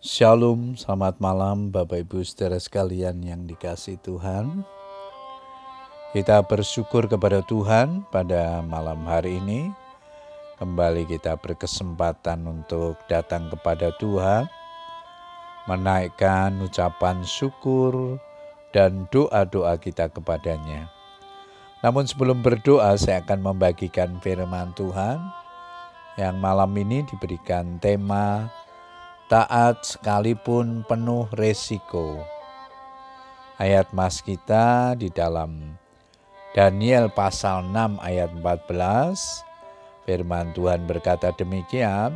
Shalom, selamat malam Bapak Ibu saudara sekalian yang dikasih Tuhan. Kita bersyukur kepada Tuhan pada malam hari ini. Kembali kita berkesempatan untuk datang kepada Tuhan, menaikkan ucapan syukur dan doa-doa kita kepadanya. Namun sebelum berdoa saya akan membagikan firman Tuhan yang malam ini diberikan tema taat sekalipun penuh resiko. Ayat mas kita di dalam Daniel pasal 6 ayat 14 firman Tuhan berkata demikian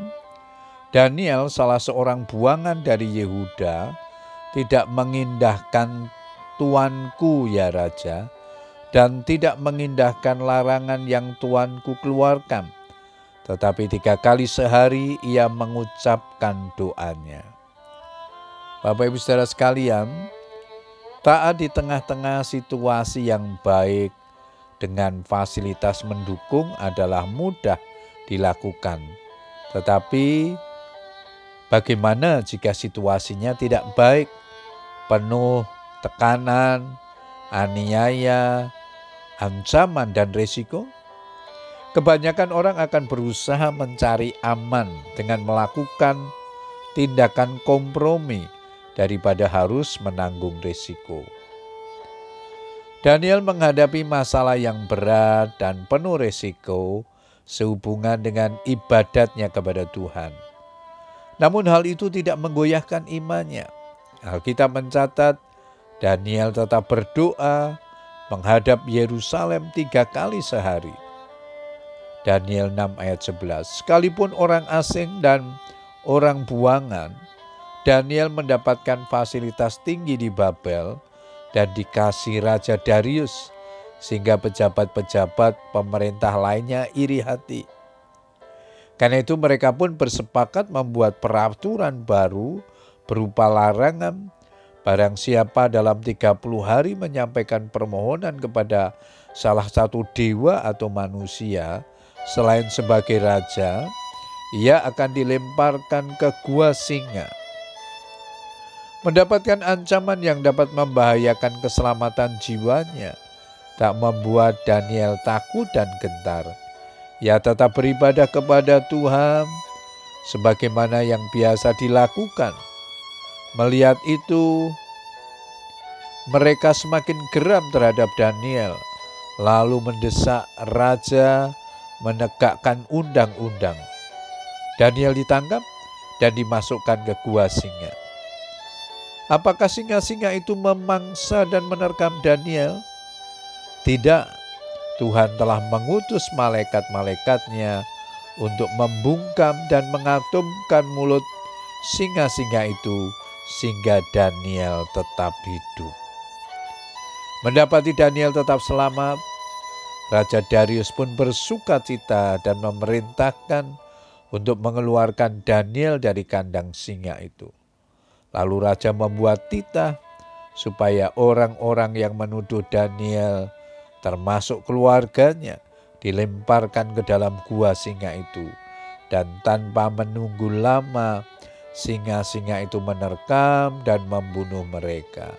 Daniel salah seorang buangan dari Yehuda tidak mengindahkan tuanku ya raja dan tidak mengindahkan larangan yang tuanku keluarkan tetapi tiga kali sehari ia mengucapkan doanya. Bapak Ibu saudara sekalian, taat di tengah-tengah situasi yang baik dengan fasilitas mendukung adalah mudah dilakukan. Tetapi bagaimana jika situasinya tidak baik, penuh tekanan, aniaya, ancaman dan resiko? Kebanyakan orang akan berusaha mencari aman dengan melakukan tindakan kompromi daripada harus menanggung risiko. Daniel menghadapi masalah yang berat dan penuh risiko sehubungan dengan ibadatnya kepada Tuhan. Namun hal itu tidak menggoyahkan imannya. Alkitab mencatat Daniel tetap berdoa menghadap Yerusalem tiga kali sehari Daniel 6 ayat 11. Sekalipun orang asing dan orang buangan, Daniel mendapatkan fasilitas tinggi di Babel dan dikasih Raja Darius sehingga pejabat-pejabat pemerintah lainnya iri hati. Karena itu mereka pun bersepakat membuat peraturan baru berupa larangan barang siapa dalam 30 hari menyampaikan permohonan kepada salah satu dewa atau manusia Selain sebagai raja, ia akan dilemparkan ke gua singa. Mendapatkan ancaman yang dapat membahayakan keselamatan jiwanya, tak membuat Daniel takut dan gentar. Ia tetap beribadah kepada Tuhan sebagaimana yang biasa dilakukan. Melihat itu, mereka semakin geram terhadap Daniel, lalu mendesak raja menegakkan undang-undang. Daniel ditangkap dan dimasukkan ke gua singa. Apakah singa-singa itu memangsa dan menerkam Daniel? Tidak, Tuhan telah mengutus malaikat-malaikatnya untuk membungkam dan mengatumkan mulut singa-singa itu sehingga Daniel tetap hidup. Mendapati Daniel tetap selamat, Raja Darius pun bersuka cita dan memerintahkan untuk mengeluarkan Daniel dari kandang singa itu. Lalu raja membuat titah supaya orang-orang yang menuduh Daniel termasuk keluarganya dilemparkan ke dalam gua singa itu dan tanpa menunggu lama singa-singa itu menerkam dan membunuh mereka.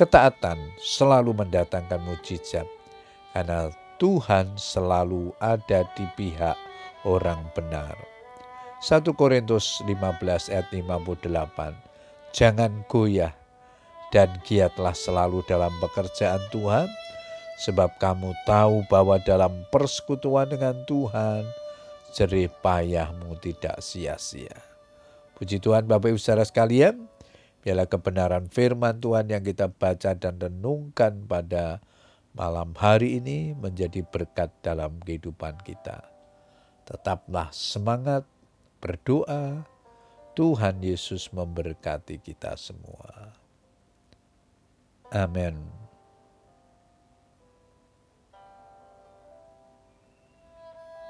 Ketaatan selalu mendatangkan mujizat karena Tuhan selalu ada di pihak orang benar. 1 Korintus 15 ayat 58 Jangan goyah dan giatlah selalu dalam pekerjaan Tuhan sebab kamu tahu bahwa dalam persekutuan dengan Tuhan jerih payahmu tidak sia-sia. Puji Tuhan Bapak Ibu saudara sekalian, biarlah kebenaran firman Tuhan yang kita baca dan renungkan pada malam hari ini menjadi berkat dalam kehidupan kita. Tetaplah semangat berdoa. Tuhan Yesus memberkati kita semua. Amin.